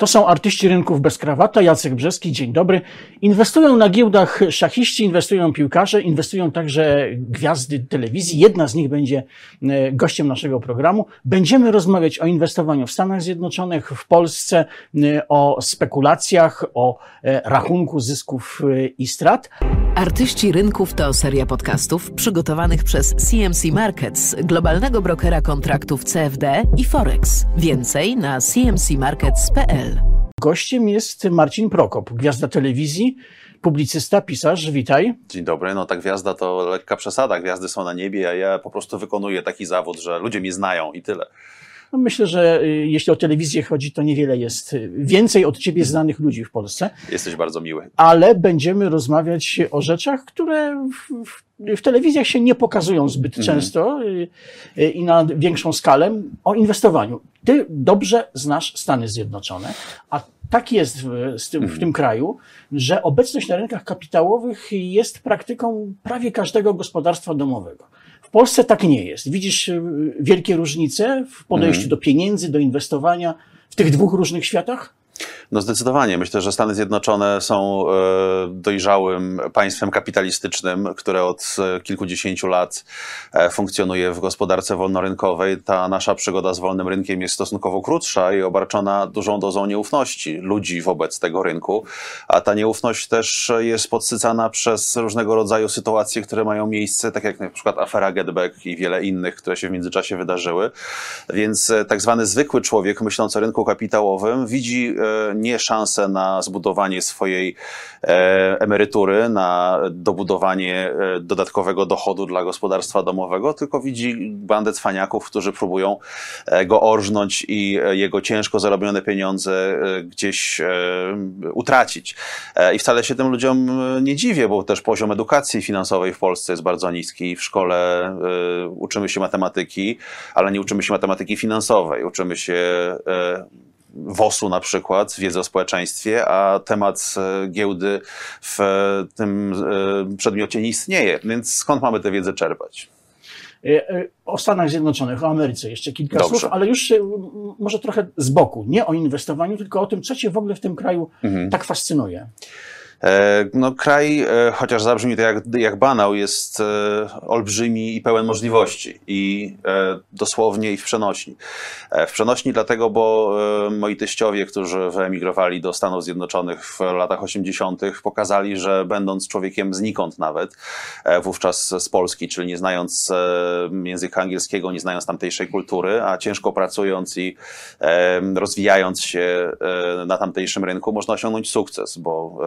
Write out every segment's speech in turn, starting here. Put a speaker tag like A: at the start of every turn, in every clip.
A: To są artyści rynków bez krawata. Jacek Brzeski, dzień dobry. Inwestują na giełdach szachiści, inwestują piłkarze, inwestują także gwiazdy telewizji. Jedna z nich będzie e, gościem naszego programu. Będziemy rozmawiać o inwestowaniu w Stanach Zjednoczonych, w Polsce, e, o spekulacjach, o e, rachunku zysków i strat.
B: Artyści rynków to seria podcastów przygotowanych przez CMC Markets, globalnego brokera kontraktów CFD i Forex. Więcej na cmcmarkets.pl.
A: Gościem jest Marcin Prokop, gwiazda telewizji, publicysta, pisarz. Witaj.
C: Dzień dobry. No ta gwiazda to lekka przesada. Gwiazdy są na niebie, a ja po prostu wykonuję taki zawód, że ludzie mnie znają i tyle.
A: No myślę, że y, jeśli o telewizję chodzi, to niewiele jest y, więcej od ciebie znanych ludzi w Polsce.
C: Jesteś bardzo miły.
A: Ale będziemy rozmawiać o rzeczach, które w, w, w telewizjach się nie pokazują zbyt mhm. często i na większą skalę. O inwestowaniu. Ty dobrze znasz Stany Zjednoczone, a tak jest w, tym, w mhm. tym kraju, że obecność na rynkach kapitałowych jest praktyką prawie każdego gospodarstwa domowego. W Polsce tak nie jest. Widzisz y, wielkie różnice w podejściu mm. do pieniędzy, do inwestowania w tych dwóch różnych światach?
C: No zdecydowanie. Myślę, że Stany Zjednoczone są e, dojrzałym państwem kapitalistycznym, które od e, kilkudziesięciu lat e, funkcjonuje w gospodarce wolnorynkowej. Ta nasza przygoda z wolnym rynkiem jest stosunkowo krótsza i obarczona dużą dozą nieufności ludzi wobec tego rynku, a ta nieufność też jest podsycana przez różnego rodzaju sytuacje, które mają miejsce, tak jak na przykład afera Getback i wiele innych, które się w międzyczasie wydarzyły. Więc tak zwany zwykły człowiek myślący o rynku kapitałowym widzi nie szansę na zbudowanie swojej e, emerytury, na dobudowanie e, dodatkowego dochodu dla gospodarstwa domowego, tylko widzi bandę cwaniaków, którzy próbują e, go orżnąć i jego ciężko zarobione pieniądze gdzieś utracić. I wcale się tym ludziom nie dziwię, bo też poziom edukacji finansowej w Polsce jest bardzo niski. W szkole uczymy się matematyki, ale nie uczymy się matematyki finansowej. Uczymy się WOS-u na przykład, wiedzy o społeczeństwie, a temat e, giełdy w tym e, przedmiocie nie istnieje. Więc skąd mamy tę wiedzę czerpać?
A: E, o Stanach Zjednoczonych, o Ameryce jeszcze kilka Dobrze. słów, ale już może trochę z boku. Nie o inwestowaniu, tylko o tym, co Cię w ogóle w tym kraju mhm. tak fascynuje.
C: E, no, kraj, e, chociaż zabrzmi to jak, jak banał, jest e, olbrzymi i pełen możliwości. I dosłownie i w przenośni. W przenośni dlatego, bo moi teściowie, którzy wyemigrowali do Stanów Zjednoczonych w latach 80., pokazali, że będąc człowiekiem znikąd nawet, wówczas z Polski, czyli nie znając języka angielskiego, nie znając tamtejszej kultury, a ciężko pracując i rozwijając się na tamtejszym rynku, można osiągnąć sukces, bo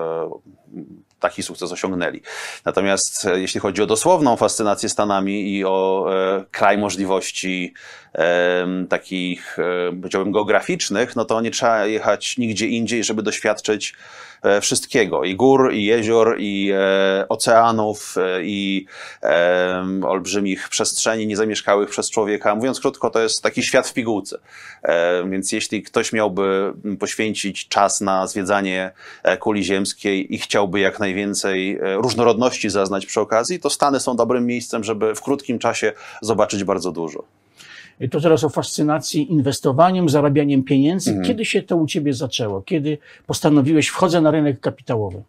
C: taki sukces osiągnęli. Natomiast e, jeśli chodzi o dosłowną fascynację Stanami i o e, kraj możliwości e, takich, e, powiedziałbym, geograficznych, no to nie trzeba jechać nigdzie indziej, żeby doświadczyć wszystkiego, i gór, i jezior, i e, oceanów, e, i olbrzymich przestrzeni niezamieszkałych przez człowieka. Mówiąc krótko, to jest taki świat w pigułce. Więc jeśli ktoś miałby poświęcić czas na zwiedzanie kuli ziemskiej i chciałby jak najwięcej różnorodności zaznać przy okazji, to Stany są dobrym miejscem, żeby w krótkim czasie zobaczyć bardzo dużo.
A: To teraz o fascynacji inwestowaniem, zarabianiem pieniędzy. Mhm. Kiedy się to u Ciebie zaczęło? Kiedy postanowiłeś, wchodzę na rynek kapitałowy?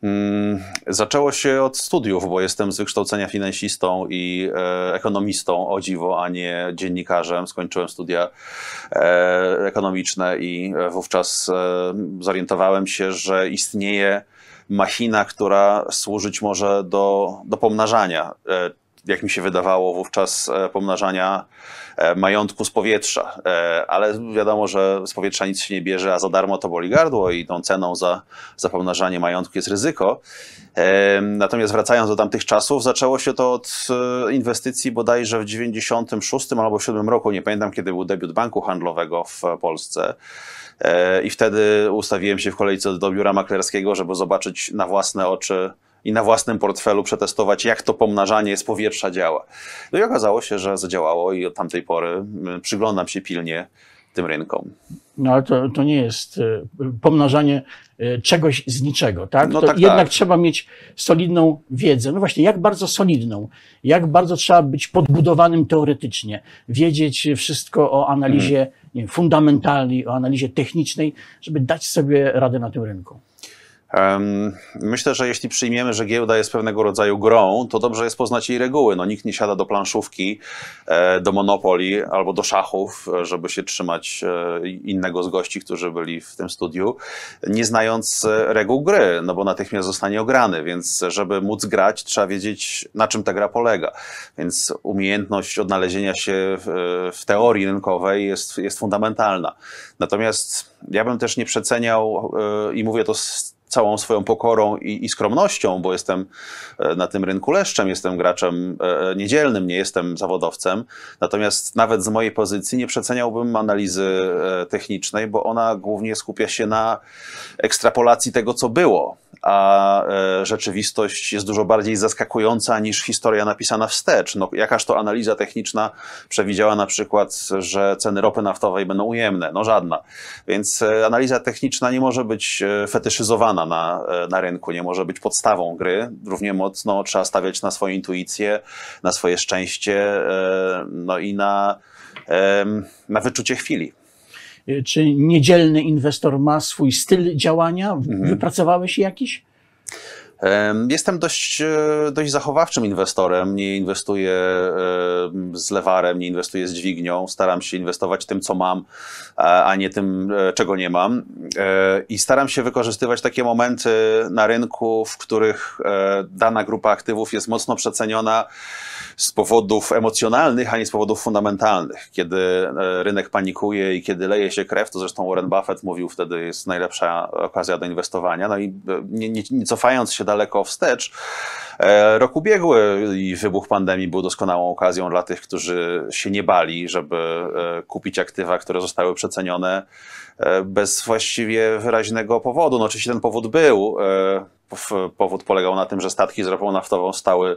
C: Hmm, zaczęło się od studiów, bo jestem z wykształcenia finansistą i e, ekonomistą, o dziwo, a nie dziennikarzem. Skończyłem studia e, ekonomiczne i e, wówczas e, zorientowałem się, że istnieje machina, która służyć może do, do pomnażania jak mi się wydawało wówczas, e, pomnażania e, majątku z powietrza. E, ale wiadomo, że z powietrza nic się nie bierze, a za darmo to boli gardło i tą ceną za, za pomnażanie majątku jest ryzyko. Natomiast wracając do tamtych czasów, zaczęło się to od inwestycji bodajże w 96 albo 7 roku, nie pamiętam kiedy był debiut banku handlowego w Polsce. I wtedy ustawiłem się w kolejce do biura maklerskiego, żeby zobaczyć na własne oczy, i na własnym portfelu przetestować, jak to pomnażanie z powietrza działa. No i okazało się, że zadziałało i od tamtej pory przyglądam się pilnie tym rynkom.
A: No ale to, to nie jest e, pomnażanie e, czegoś z niczego, tak?
C: No
A: to
C: tak,
A: jednak
C: tak.
A: trzeba mieć solidną wiedzę. No właśnie, jak bardzo solidną? Jak bardzo trzeba być podbudowanym teoretycznie? Wiedzieć wszystko o analizie
C: Mhm.
A: nie wiem, fundamentalnej, o analizie technicznej, żeby dać sobie radę na tym rynku.
C: Myślę, że jeśli przyjmiemy, że giełda jest pewnego rodzaju grą, to dobrze jest poznać jej reguły. No, nikt nie siada do planszówki, e, do Monopoli albo do szachów, e, żeby się trzymać e, innego z gości, którzy byli w tym studiu, nie znając reguł gry, no bo natychmiast zostanie ograny, więc żeby móc grać, trzeba wiedzieć, na czym ta gra polega. Więc umiejętność odnalezienia się w, teorii rynkowej jest, jest fundamentalna. Natomiast ja bym też nie przeceniał, i mówię to z całą swoją pokorą i, i skromnością, bo jestem e, na tym rynku leszczem, jestem graczem e, niedzielnym, nie jestem zawodowcem. Natomiast nawet z mojej pozycji nie przeceniałbym analizy e, technicznej, bo ona głównie skupia się na ekstrapolacji tego, co było. A e, rzeczywistość jest dużo bardziej zaskakująca niż historia napisana wstecz. No, jakaż to analiza techniczna przewidziała na przykład, że ceny ropy naftowej będą ujemne? No żadna. Więc e, analiza techniczna nie może być e, fetyszyzowana na, na rynku, nie może być podstawą gry. Równie mocno trzeba stawiać na swoją intuicję, na swoje szczęście, no i na, na wyczucie chwili.
A: Czy niedzielny inwestor ma swój styl działania?
C: Mhm.
A: Wypracowałeś jakiś?
C: Em, Jestem dość, e, dość zachowawczym inwestorem. Nie inwestuję z lewarem, nie inwestuję z dźwignią. Staram się inwestować tym, co mam, a nie tym, e, czego nie mam. E, I staram się wykorzystywać takie momenty na rynku, w których dana grupa aktywów jest mocno przeceniona z powodów emocjonalnych, a nie z powodów fundamentalnych. Kiedy rynek panikuje i kiedy leje się krew, to zresztą Warren Buffett mówił wtedy, jest najlepsza okazja do inwestowania. No i nie, nie, nie cofając się daleko wstecz, e, rok ubiegły i wybuch pandemii był doskonałą okazją dla tych, którzy się nie bali, żeby e, kupić aktywa, które zostały przecenione e, bez właściwie wyraźnego powodu. No oczywiście ten powód był. Powód polegał na tym, że statki z ropą naftową stały,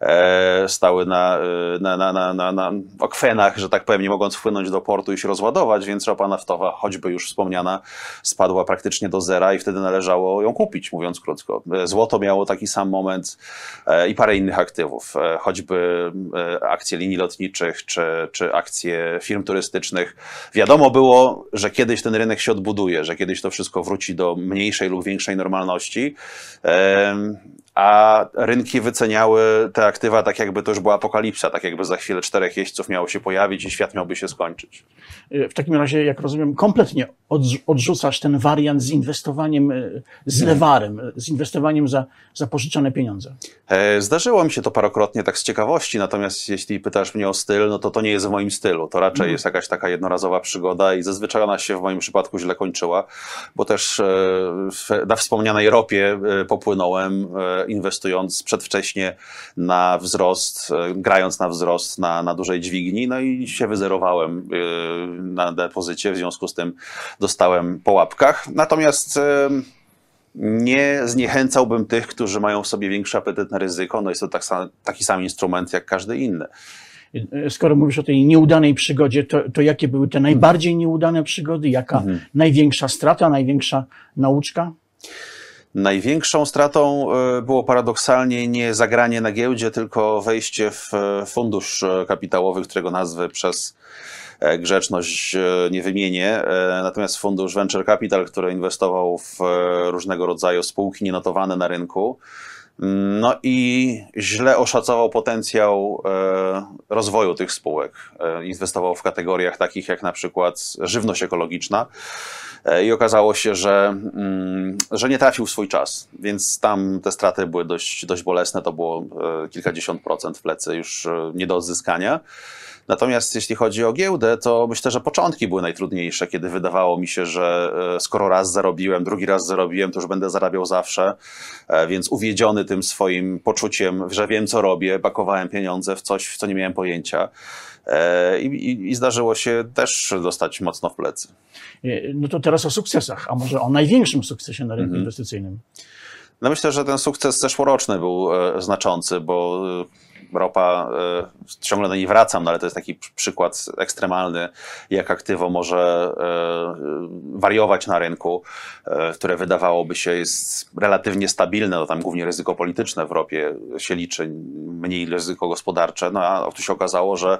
C: e, stały na, e, na, na, na, na, na okwenach, że tak powiem, nie mogąc wpłynąć do portu i się rozładować, więc ropa naftowa, choćby już wspomniana, spadła praktycznie do zera i wtedy należało ją kupić, mówiąc krótko. E, Złoto miało taki sam moment e, i parę innych aktywów, e, choćby e, akcje linii lotniczych czy, czy akcje firm turystycznych. Wiadomo było, że kiedyś ten rynek się odbuduje, że kiedyś to wszystko wróci do mniejszej lub większej normalności. Um, A rynki wyceniały te aktywa tak, jakby to już była apokalipsa, tak jakby za chwilę czterech jeźdźców miało się pojawić i świat miałby się skończyć.
A: Y, W takim razie, jak rozumiem, kompletnie odrz- odrzucasz ten wariant z inwestowaniem y, z lewarem, y, z inwestowaniem za, za pożyczone pieniądze.
C: E, Zdarzyło mi się to parokrotnie tak z ciekawości, natomiast jeśli pytasz mnie o styl, no to to nie jest w moim stylu. To raczej jest jakaś taka jednorazowa przygoda i zazwyczaj ona się w moim przypadku źle kończyła, bo też e, na wspomnianej ropie e, popłynąłem, inwestując przedwcześnie na wzrost, e, grając na wzrost na, na dużej dźwigni, no i się wyzerowałem e, na depozycie, w związku z tym dostałem po łapkach. Natomiast e, nie zniechęcałbym tych, którzy mają w sobie większy apetyt na ryzyko. No jest to tak sam, taki sam instrument jak każdy inny.
A: Skoro mówisz o tej nieudanej przygodzie, to, to jakie były te najbardziej nieudane przygody? Jaka największa strata, największa nauczka?
C: Największą stratą e, było paradoksalnie nie zagranie na giełdzie, tylko wejście w e, fundusz e, kapitałowy, którego nazwy przez grzeczność nie wymienię. Natomiast fundusz Venture Capital, który inwestował w różnego rodzaju spółki nienotowane na rynku. No i źle oszacował potencjał e, rozwoju tych spółek. E, Inwestował w kategoriach takich jak na przykład żywność ekologiczna E, i okazało się, że, mm, że nie trafił w swój czas, więc tam te straty były dość, dość bolesne, to było kilkadziesiąt procent w plecy już nie do odzyskania. Natomiast jeśli chodzi o giełdę, to myślę, że początki były najtrudniejsze, kiedy wydawało mi się, że e, skoro raz zarobiłem, drugi raz zarobiłem, to już będę zarabiał zawsze. E, Więc uwiedziony tym swoim poczuciem, że wiem, co robię, pakowałem pieniądze w coś, w co nie miałem pojęcia. E, I, i, I zdarzyło się też dostać mocno w plecy.
A: No to teraz o sukcesach, a może o największym sukcesie na rynku inwestycyjnym.
C: No myślę, że ten sukces zeszłoroczny był znaczący, bo ropa, y, ciągle do niej wracam, no ale to jest taki przykład ekstremalny, jak aktywo może y, wariować na rynku, które wydawałoby się jest relatywnie stabilne, no tam głównie ryzyko polityczne w ropie się liczy, mniej ryzyko gospodarcze, no a tu się okazało, że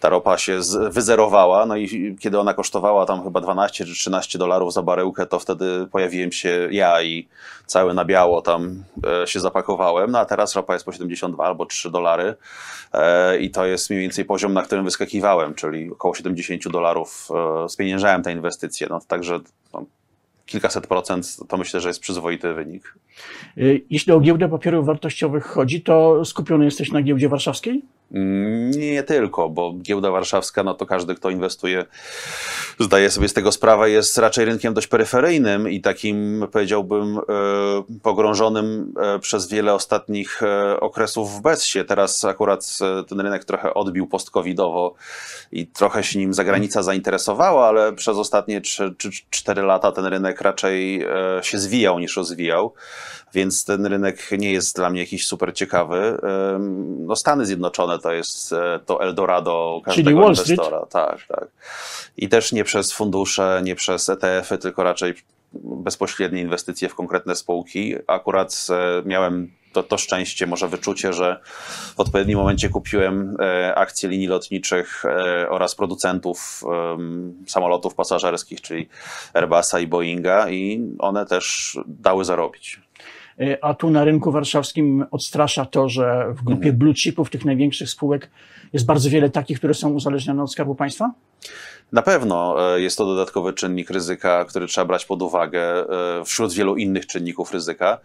C: ta ropa się wyzerowała, no i kiedy ona kosztowała tam chyba 12 czy 13 dolarów za baryłkę, to wtedy pojawiłem się ja i cały na biało tam się zapakowałem, no a teraz ropa jest po 72 albo 3 dolary e, i to jest mniej więcej poziom, na którym wyskakiwałem, czyli około 70 dolarów e, spieniężałem te inwestycje. No, także no, kilkaset procent to myślę, że jest przyzwoity wynik.
A: E, jeśli o giełdę papierów wartościowych chodzi, to skupiony jesteś na giełdzie warszawskiej?
C: Nie tylko, bo giełda warszawska, no to każdy, kto inwestuje, zdaje sobie z tego sprawę, jest raczej rynkiem dość peryferyjnym i takim, powiedziałbym, e, pogrążonym e, przez wiele ostatnich e, okresów w bezsie. Teraz akurat ten rynek trochę odbił post-covidowo i trochę się nim zagranica zainteresowała, ale przez ostatnie 3 czy 4 lata ten rynek raczej się zwijał niż rozwijał więc ten rynek nie jest dla mnie jakiś super ciekawy. No Stany Zjednoczone to jest e, to Eldorado każdego Czyli inwestora. Tak, tak. I też nie przez fundusze, nie przez ETF-y, tylko raczej bezpośrednie inwestycje w konkretne spółki. Akurat e, miałem to, to szczęście, może wyczucie, że w odpowiednim momencie kupiłem e, akcje linii lotniczych oraz producentów samolotów pasażerskich, czyli Airbusa i Boeinga i one też dały zarobić.
A: E, a tu na rynku warszawskim odstrasza to, że w grupie mhm. blue chipów, tych największych spółek, jest bardzo wiele takich, które są uzależnione od Skarbu Państwa?
C: Na pewno e, jest to dodatkowy czynnik ryzyka, który trzeba brać pod uwagę e, wśród wielu innych czynników ryzyka.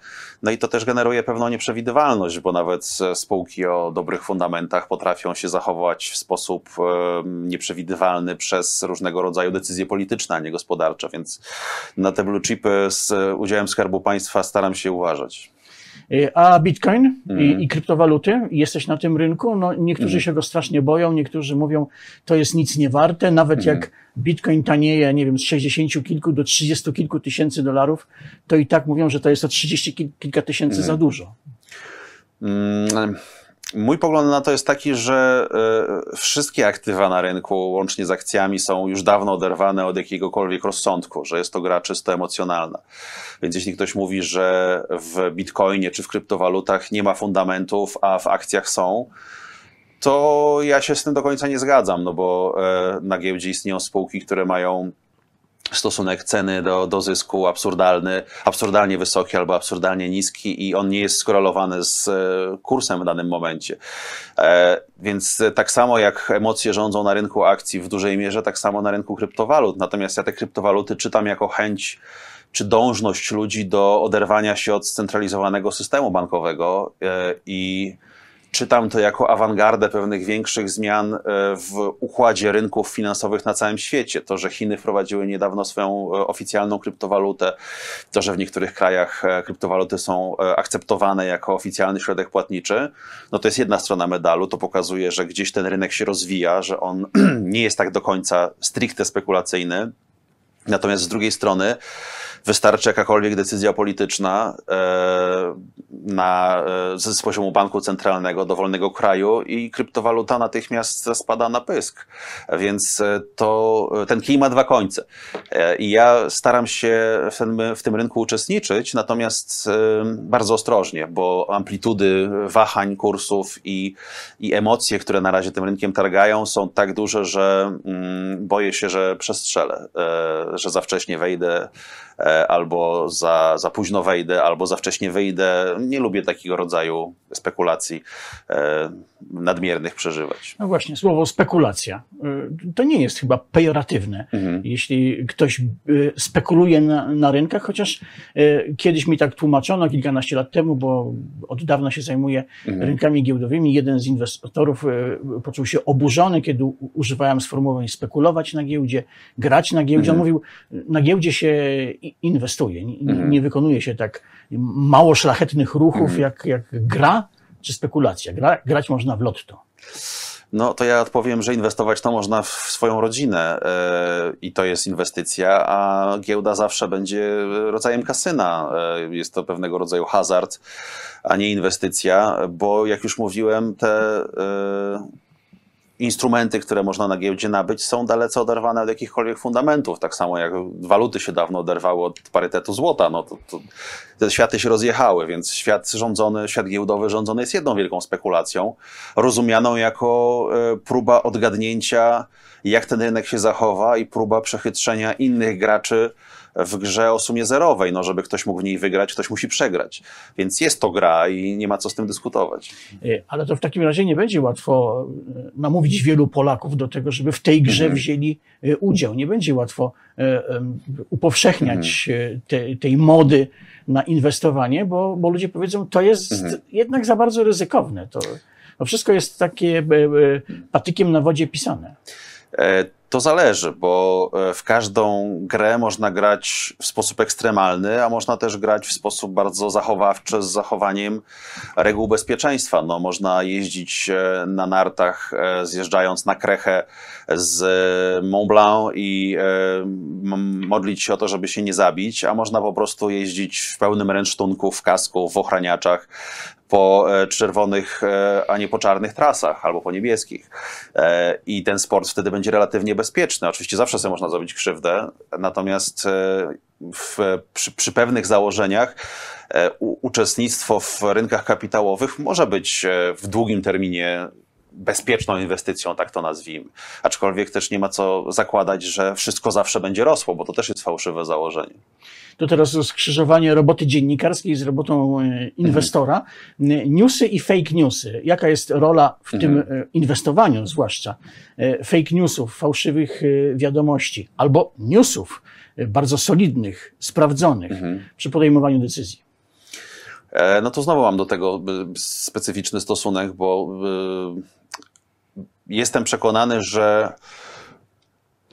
C: No i to też generuje pewną nieprzewidywalność, bo nawet spółki o dobrych fundamentach potrafią się zachować w sposób nieprzewidywalny przez różnego rodzaju decyzje polityczne, a nie gospodarcze. Więc na te blue chipy z udziałem Skarbu Państwa staram się uważać.
A: E, a Bitcoin mm. i, mhm. i, kryptowaluty, jesteś na tym rynku, no niektórzy mm. się go strasznie boją, niektórzy mówią, to jest nic nie warte, nawet mm. jak Bitcoin tanieje, nie wiem, z 60 kilku do 30 kilku tysięcy dolarów, to i tak mówią, że to jest o 30 kilka tysięcy za mhm. dużo.
C: Mój pogląd na to jest taki, że e, wszystkie aktywa na rynku, łącznie z akcjami, są już dawno oderwane od jakiegokolwiek rozsądku, że jest to gra czysto emocjonalna. Więc jeśli ktoś mówi, że w bitcoinie czy w kryptowalutach nie ma fundamentów, a w akcjach są, to ja się z tym do końca nie zgadzam, no bo e, na giełdzie istnieją spółki, które mają stosunek ceny do, do zysku absurdalny, absurdalnie wysoki albo absurdalnie niski i on nie jest skorelowany z e, kursem w danym momencie. E, więc tak samo jak emocje rządzą na rynku akcji w dużej mierze, tak samo na rynku kryptowalut. Natomiast ja te kryptowaluty czytam jako chęć czy dążność ludzi do oderwania się od scentralizowanego systemu bankowego e, i czytam to jako awangardę pewnych większych zmian e, w układzie rynków finansowych na całym świecie. To, że Chiny wprowadziły niedawno swoją e, oficjalną kryptowalutę, to, że w niektórych krajach e, kryptowaluty są akceptowane jako oficjalny środek płatniczy, no to jest jedna strona medalu. To pokazuje, że gdzieś ten rynek się rozwija, że on nie jest tak do końca stricte spekulacyjny. Natomiast z drugiej strony, Wystarczy jakakolwiek decyzja polityczna e, na, e, z poziomu banku centralnego dowolnego kraju i kryptowaluta natychmiast spada na pysk. Więc e, to, ten kij ma dwa końce. I ja staram się w tym, w tym rynku uczestniczyć, natomiast bardzo ostrożnie, bo amplitudy wahań kursów i, i emocje, które na razie tym rynkiem targają, są tak duże, że mm, boję się, że przestrzelę, że za wcześnie wejdę albo za, za późno wejdę, albo za wcześnie wyjdę. Nie lubię takiego rodzaju spekulacji e, nadmiernych przeżywać.
A: No właśnie, słowo spekulacja e, to nie jest chyba pejoratywne. Mhm. Jeśli ktoś spekuluje na, na rynkach, chociaż kiedyś mi tak tłumaczono kilkanaście lat temu, bo od dawna się zajmuję mhm. rynkami giełdowymi, jeden z inwestorów poczuł się oburzony, kiedy używałem sformułowań spekulować na giełdzie, grać na giełdzie. Mhm. On mówił, na giełdzie się inwestuje. Nie, mhm. nie wykonuje się tak mało szlachetnych ruchów, mhm. jak, jak gra czy spekulacja. Gra, grać można w lotto.
C: No to ja odpowiem, że inwestować to można w swoją rodzinę e, i to jest inwestycja, a giełda zawsze będzie rodzajem kasyna. E, jest to pewnego rodzaju hazard, a nie inwestycja, bo jak już mówiłem, te e, instrumenty, które można na giełdzie nabyć, są dalece oderwane od jakichkolwiek fundamentów. Tak samo jak waluty się dawno oderwały od parytetu złota. No to, to, te światy się rozjechały, więc świat rządzony, świat giełdowy rządzony jest jedną wielką spekulacją, rozumianą jako e, próba odgadnięcia, jak ten rynek się zachowa i próba przechytrzenia innych graczy w grze o sumie zerowej. No, żeby ktoś mógł w niej wygrać, ktoś musi przegrać. Więc jest to gra i nie ma co z tym dyskutować.
A: E, ale to w takim razie nie będzie łatwo e, namówić wielu Polaków do tego, żeby w tej grze mhm. wzięli e, udział. Nie będzie łatwo upowszechniać mhm. te, tej mody na inwestowanie, bo, bo ludzie powiedzą, to jest mhm. jednak za bardzo ryzykowne. To, to wszystko jest takie patykiem na wodzie pisane.
C: To zależy, bo e, w każdą grę można grać w sposób ekstremalny, a można też grać w sposób bardzo zachowawczy z zachowaniem reguł bezpieczeństwa. No, można jeździć e, na nartach, e, zjeżdżając na krechę z Mont Blanc i modlić się o to, żeby się nie zabić, a można po prostu jeździć w pełnym ręcztunku, w kasku, w ochraniaczach, po czerwonych, a nie po czarnych trasach albo po niebieskich. I ten sport wtedy będzie relatywnie bezpieczny. Oczywiście zawsze sobie można zrobić krzywdę, natomiast w, przy, przy pewnych założeniach u, uczestnictwo w rynkach kapitałowych może być w długim terminie bezpieczną inwestycją, tak to nazwijmy. Aczkolwiek też nie ma co zakładać, że wszystko zawsze będzie rosło, bo to też jest fałszywe założenie
A: to teraz skrzyżowanie roboty dziennikarskiej z robotą e, inwestora. Newsy i fake newsy. Jaka jest rola w tym mhm. e, inwestowaniu, zwłaszcza e, fake newsów, fałszywych wiadomości albo newsów bardzo solidnych, sprawdzonych mhm. przy podejmowaniu decyzji?
C: No to znowu mam do tego specyficzny stosunek, bo jestem przekonany, że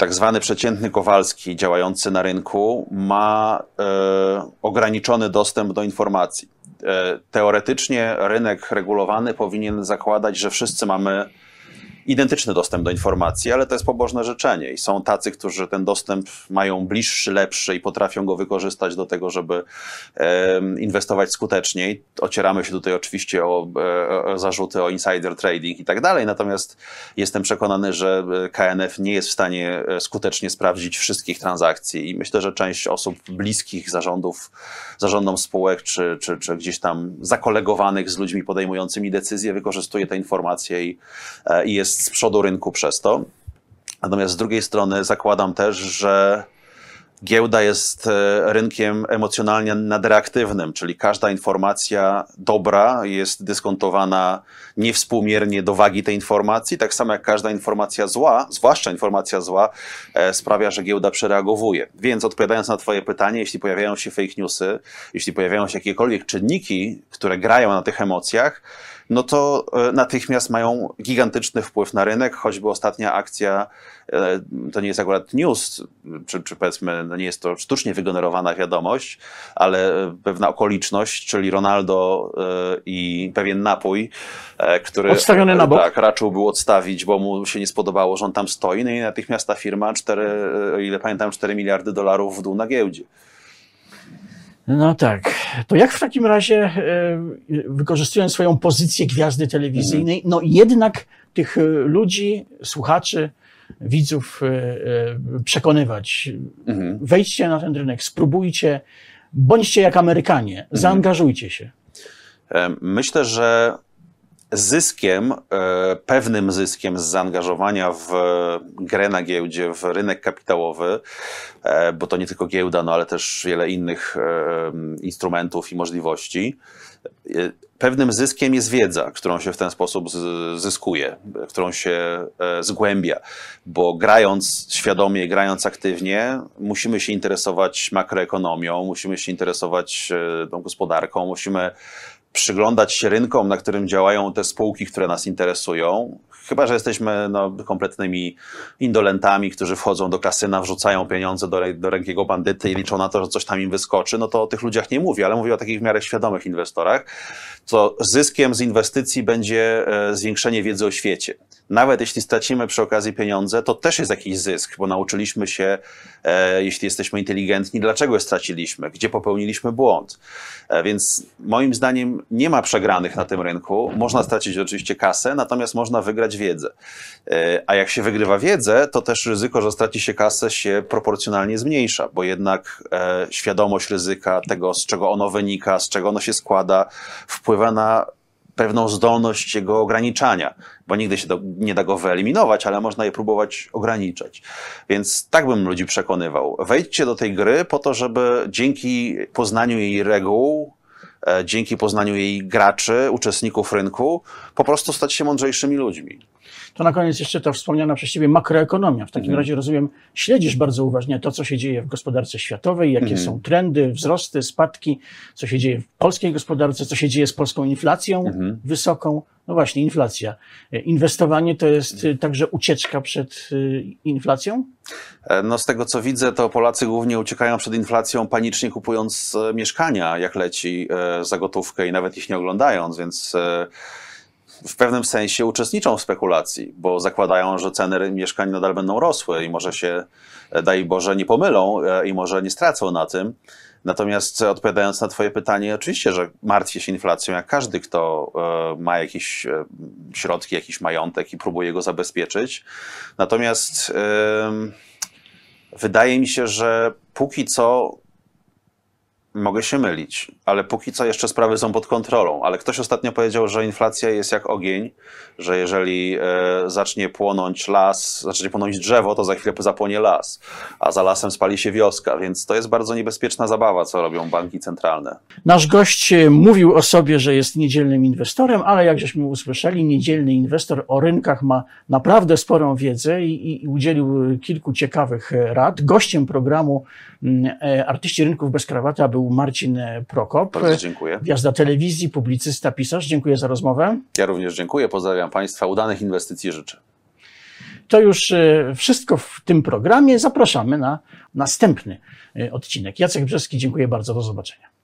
C: tak zwany przeciętny Kowalski działający na rynku ma e, ograniczony dostęp do informacji. E, teoretycznie rynek regulowany powinien zakładać, że wszyscy mamy identyczny dostęp do informacji, ale to jest pobożne życzenie i są tacy, którzy ten dostęp mają bliższy, lepszy i potrafią go wykorzystać do tego, żeby inwestować skuteczniej. Ocieramy się tutaj oczywiście o, e, o zarzuty o insider trading i tak dalej, natomiast jestem przekonany, że KNF nie jest w stanie e, skutecznie sprawdzić wszystkich transakcji i myślę, że część osób bliskich zarządów, zarządom spółek, czy, czy, czy gdzieś tam zakolegowanych z ludźmi podejmującymi decyzje wykorzystuje te informacje i, e, i jest jest z przodu rynku przez to. Natomiast z drugiej strony zakładam też, że giełda jest e, rynkiem emocjonalnie nadreaktywnym, czyli każda informacja dobra jest dyskontowana niewspółmiernie do wagi tej informacji, tak samo jak każda informacja zła, zwłaszcza informacja zła, e, sprawia, że giełda przereagowuje. Więc odpowiadając na Twoje pytanie, jeśli pojawiają się fake newsy, jeśli pojawiają się jakiekolwiek czynniki, które grają na tych emocjach, no to e, natychmiast mają gigantyczny wpływ na rynek, choćby ostatnia akcja, e, to nie jest akurat news, czy, czy powiedzmy, no nie jest to sztucznie wygenerowana wiadomość, ale pewna okoliczność, czyli Ronaldo e, i pewien napój, który
A: Odstawiony na bok.
C: Tak, raczył był odstawić, bo mu się nie spodobało, że on tam stoi, no i natychmiast ta firma, 4, o ile pamiętam, 4 miliardy dolarów w dół na giełdzie.
A: No tak. To jak w takim razie, e, wykorzystując swoją pozycję gwiazdy telewizyjnej, no jednak tych e, ludzi, słuchaczy, widzów e, przekonywać? Mhm. Wejdźcie na ten rynek, spróbujcie, bądźcie jak Amerykanie, mhm. zaangażujcie się.
C: Myślę, że zyskiem, e, pewnym zyskiem z zaangażowania w grę na giełdzie, w rynek kapitałowy, e, bo to nie tylko giełda, no ale też wiele innych e, instrumentów i możliwości. Pewnym zyskiem jest wiedza, którą się w ten sposób zyskuje, którą się zgłębia, bo grając świadomie, grając aktywnie, musimy się interesować makroekonomią, musimy się interesować tą gospodarką, musimy przyglądać się rynkom, na którym działają te spółki, które nas interesują. Chyba, że jesteśmy no, kompletnymi indolentami, którzy wchodzą do kasyna, wrzucają pieniądze do, do rękiego bandyty i liczą na to, że coś tam im wyskoczy, no to o tych ludziach nie mówię, ale mówię o takich w miarę świadomych inwestorach, to zyskiem z inwestycji będzie e, zwiększenie wiedzy o świecie. Nawet jeśli stracimy przy okazji pieniądze, to też jest jakiś zysk, bo nauczyliśmy się, e, jeśli jesteśmy inteligentni, dlaczego straciliśmy, gdzie popełniliśmy błąd. E, więc moim zdaniem nie ma przegranych na tym rynku. Można stracić oczywiście kasę, natomiast można wygrać wiedzę. E, a jak się wygrywa wiedzę, to też ryzyko, że straci się kasę, się proporcjonalnie zmniejsza, bo jednak e, świadomość ryzyka, tego, z czego ono wynika, z czego ono się składa, wpływa na pewną zdolność jego ograniczania, bo nigdy się do, nie da go wyeliminować, ale można je próbować ograniczać. Więc tak bym ludzi przekonywał. Wejdźcie do tej gry po to, żeby dzięki poznaniu jej reguł, dzięki poznaniu jej graczy, uczestników rynku, po prostu stać się mądrzejszymi ludźmi.
A: To na koniec jeszcze ta wspomniana przez Ciebie makroekonomia. W takim
C: Mhm.
A: razie rozumiem, śledzisz bardzo uważnie to, co się dzieje w gospodarce światowej, jakie
C: Mhm.
A: są trendy, wzrosty, spadki, co się dzieje w polskiej gospodarce, co się dzieje z polską inflacją
C: Mhm.
A: wysoką. No właśnie, inflacja. Inwestowanie to jest także ucieczka przed e, inflacją?
C: E, No z tego co widzę, to Polacy głównie uciekają przed inflacją, panicznie kupując e, mieszkania, jak leci e, za gotówkę i nawet ich nie oglądając, więc w pewnym sensie uczestniczą w spekulacji, bo zakładają, że ceny mieszkań nadal będą rosły i może się, e, daj Boże, nie pomylą e, i może nie stracą na tym. Natomiast odpowiadając na Twoje pytanie, oczywiście, że martwię się inflacją, jak każdy, kto e, ma jakieś środki, jakiś majątek i próbuje go zabezpieczyć. Natomiast wydaje mi się, że póki co mogę się mylić, ale póki co jeszcze sprawy są pod kontrolą. Ale ktoś ostatnio powiedział, że inflacja jest jak ogień, że jeżeli e, zacznie płonąć las, zacznie płonąć drzewo, to za chwilę zapłonie las, a za lasem spali się wioska, więc to jest bardzo niebezpieczna zabawa, co robią banki centralne.
A: Nasz gość e, mówił o sobie, że jest niedzielnym inwestorem, ale jak żeśmy usłyszeli, niedzielny inwestor o rynkach ma naprawdę sporą wiedzę i, i udzielił e, kilku ciekawych e, rad. Gościem programu mm, e, Artyści Rynków bez Krawata był Marcin e, Prokop.
C: Bardzo dziękuję.
A: Gwiazda telewizji, publicysta, pisarz. Dziękuję za rozmowę.
C: Ja również dziękuję, pozdrawiam Państwa, udanych inwestycji życzę.
A: To już e, wszystko w tym programie. Zapraszamy na następny e, odcinek. Jacek Brzeski, dziękuję bardzo. Do zobaczenia.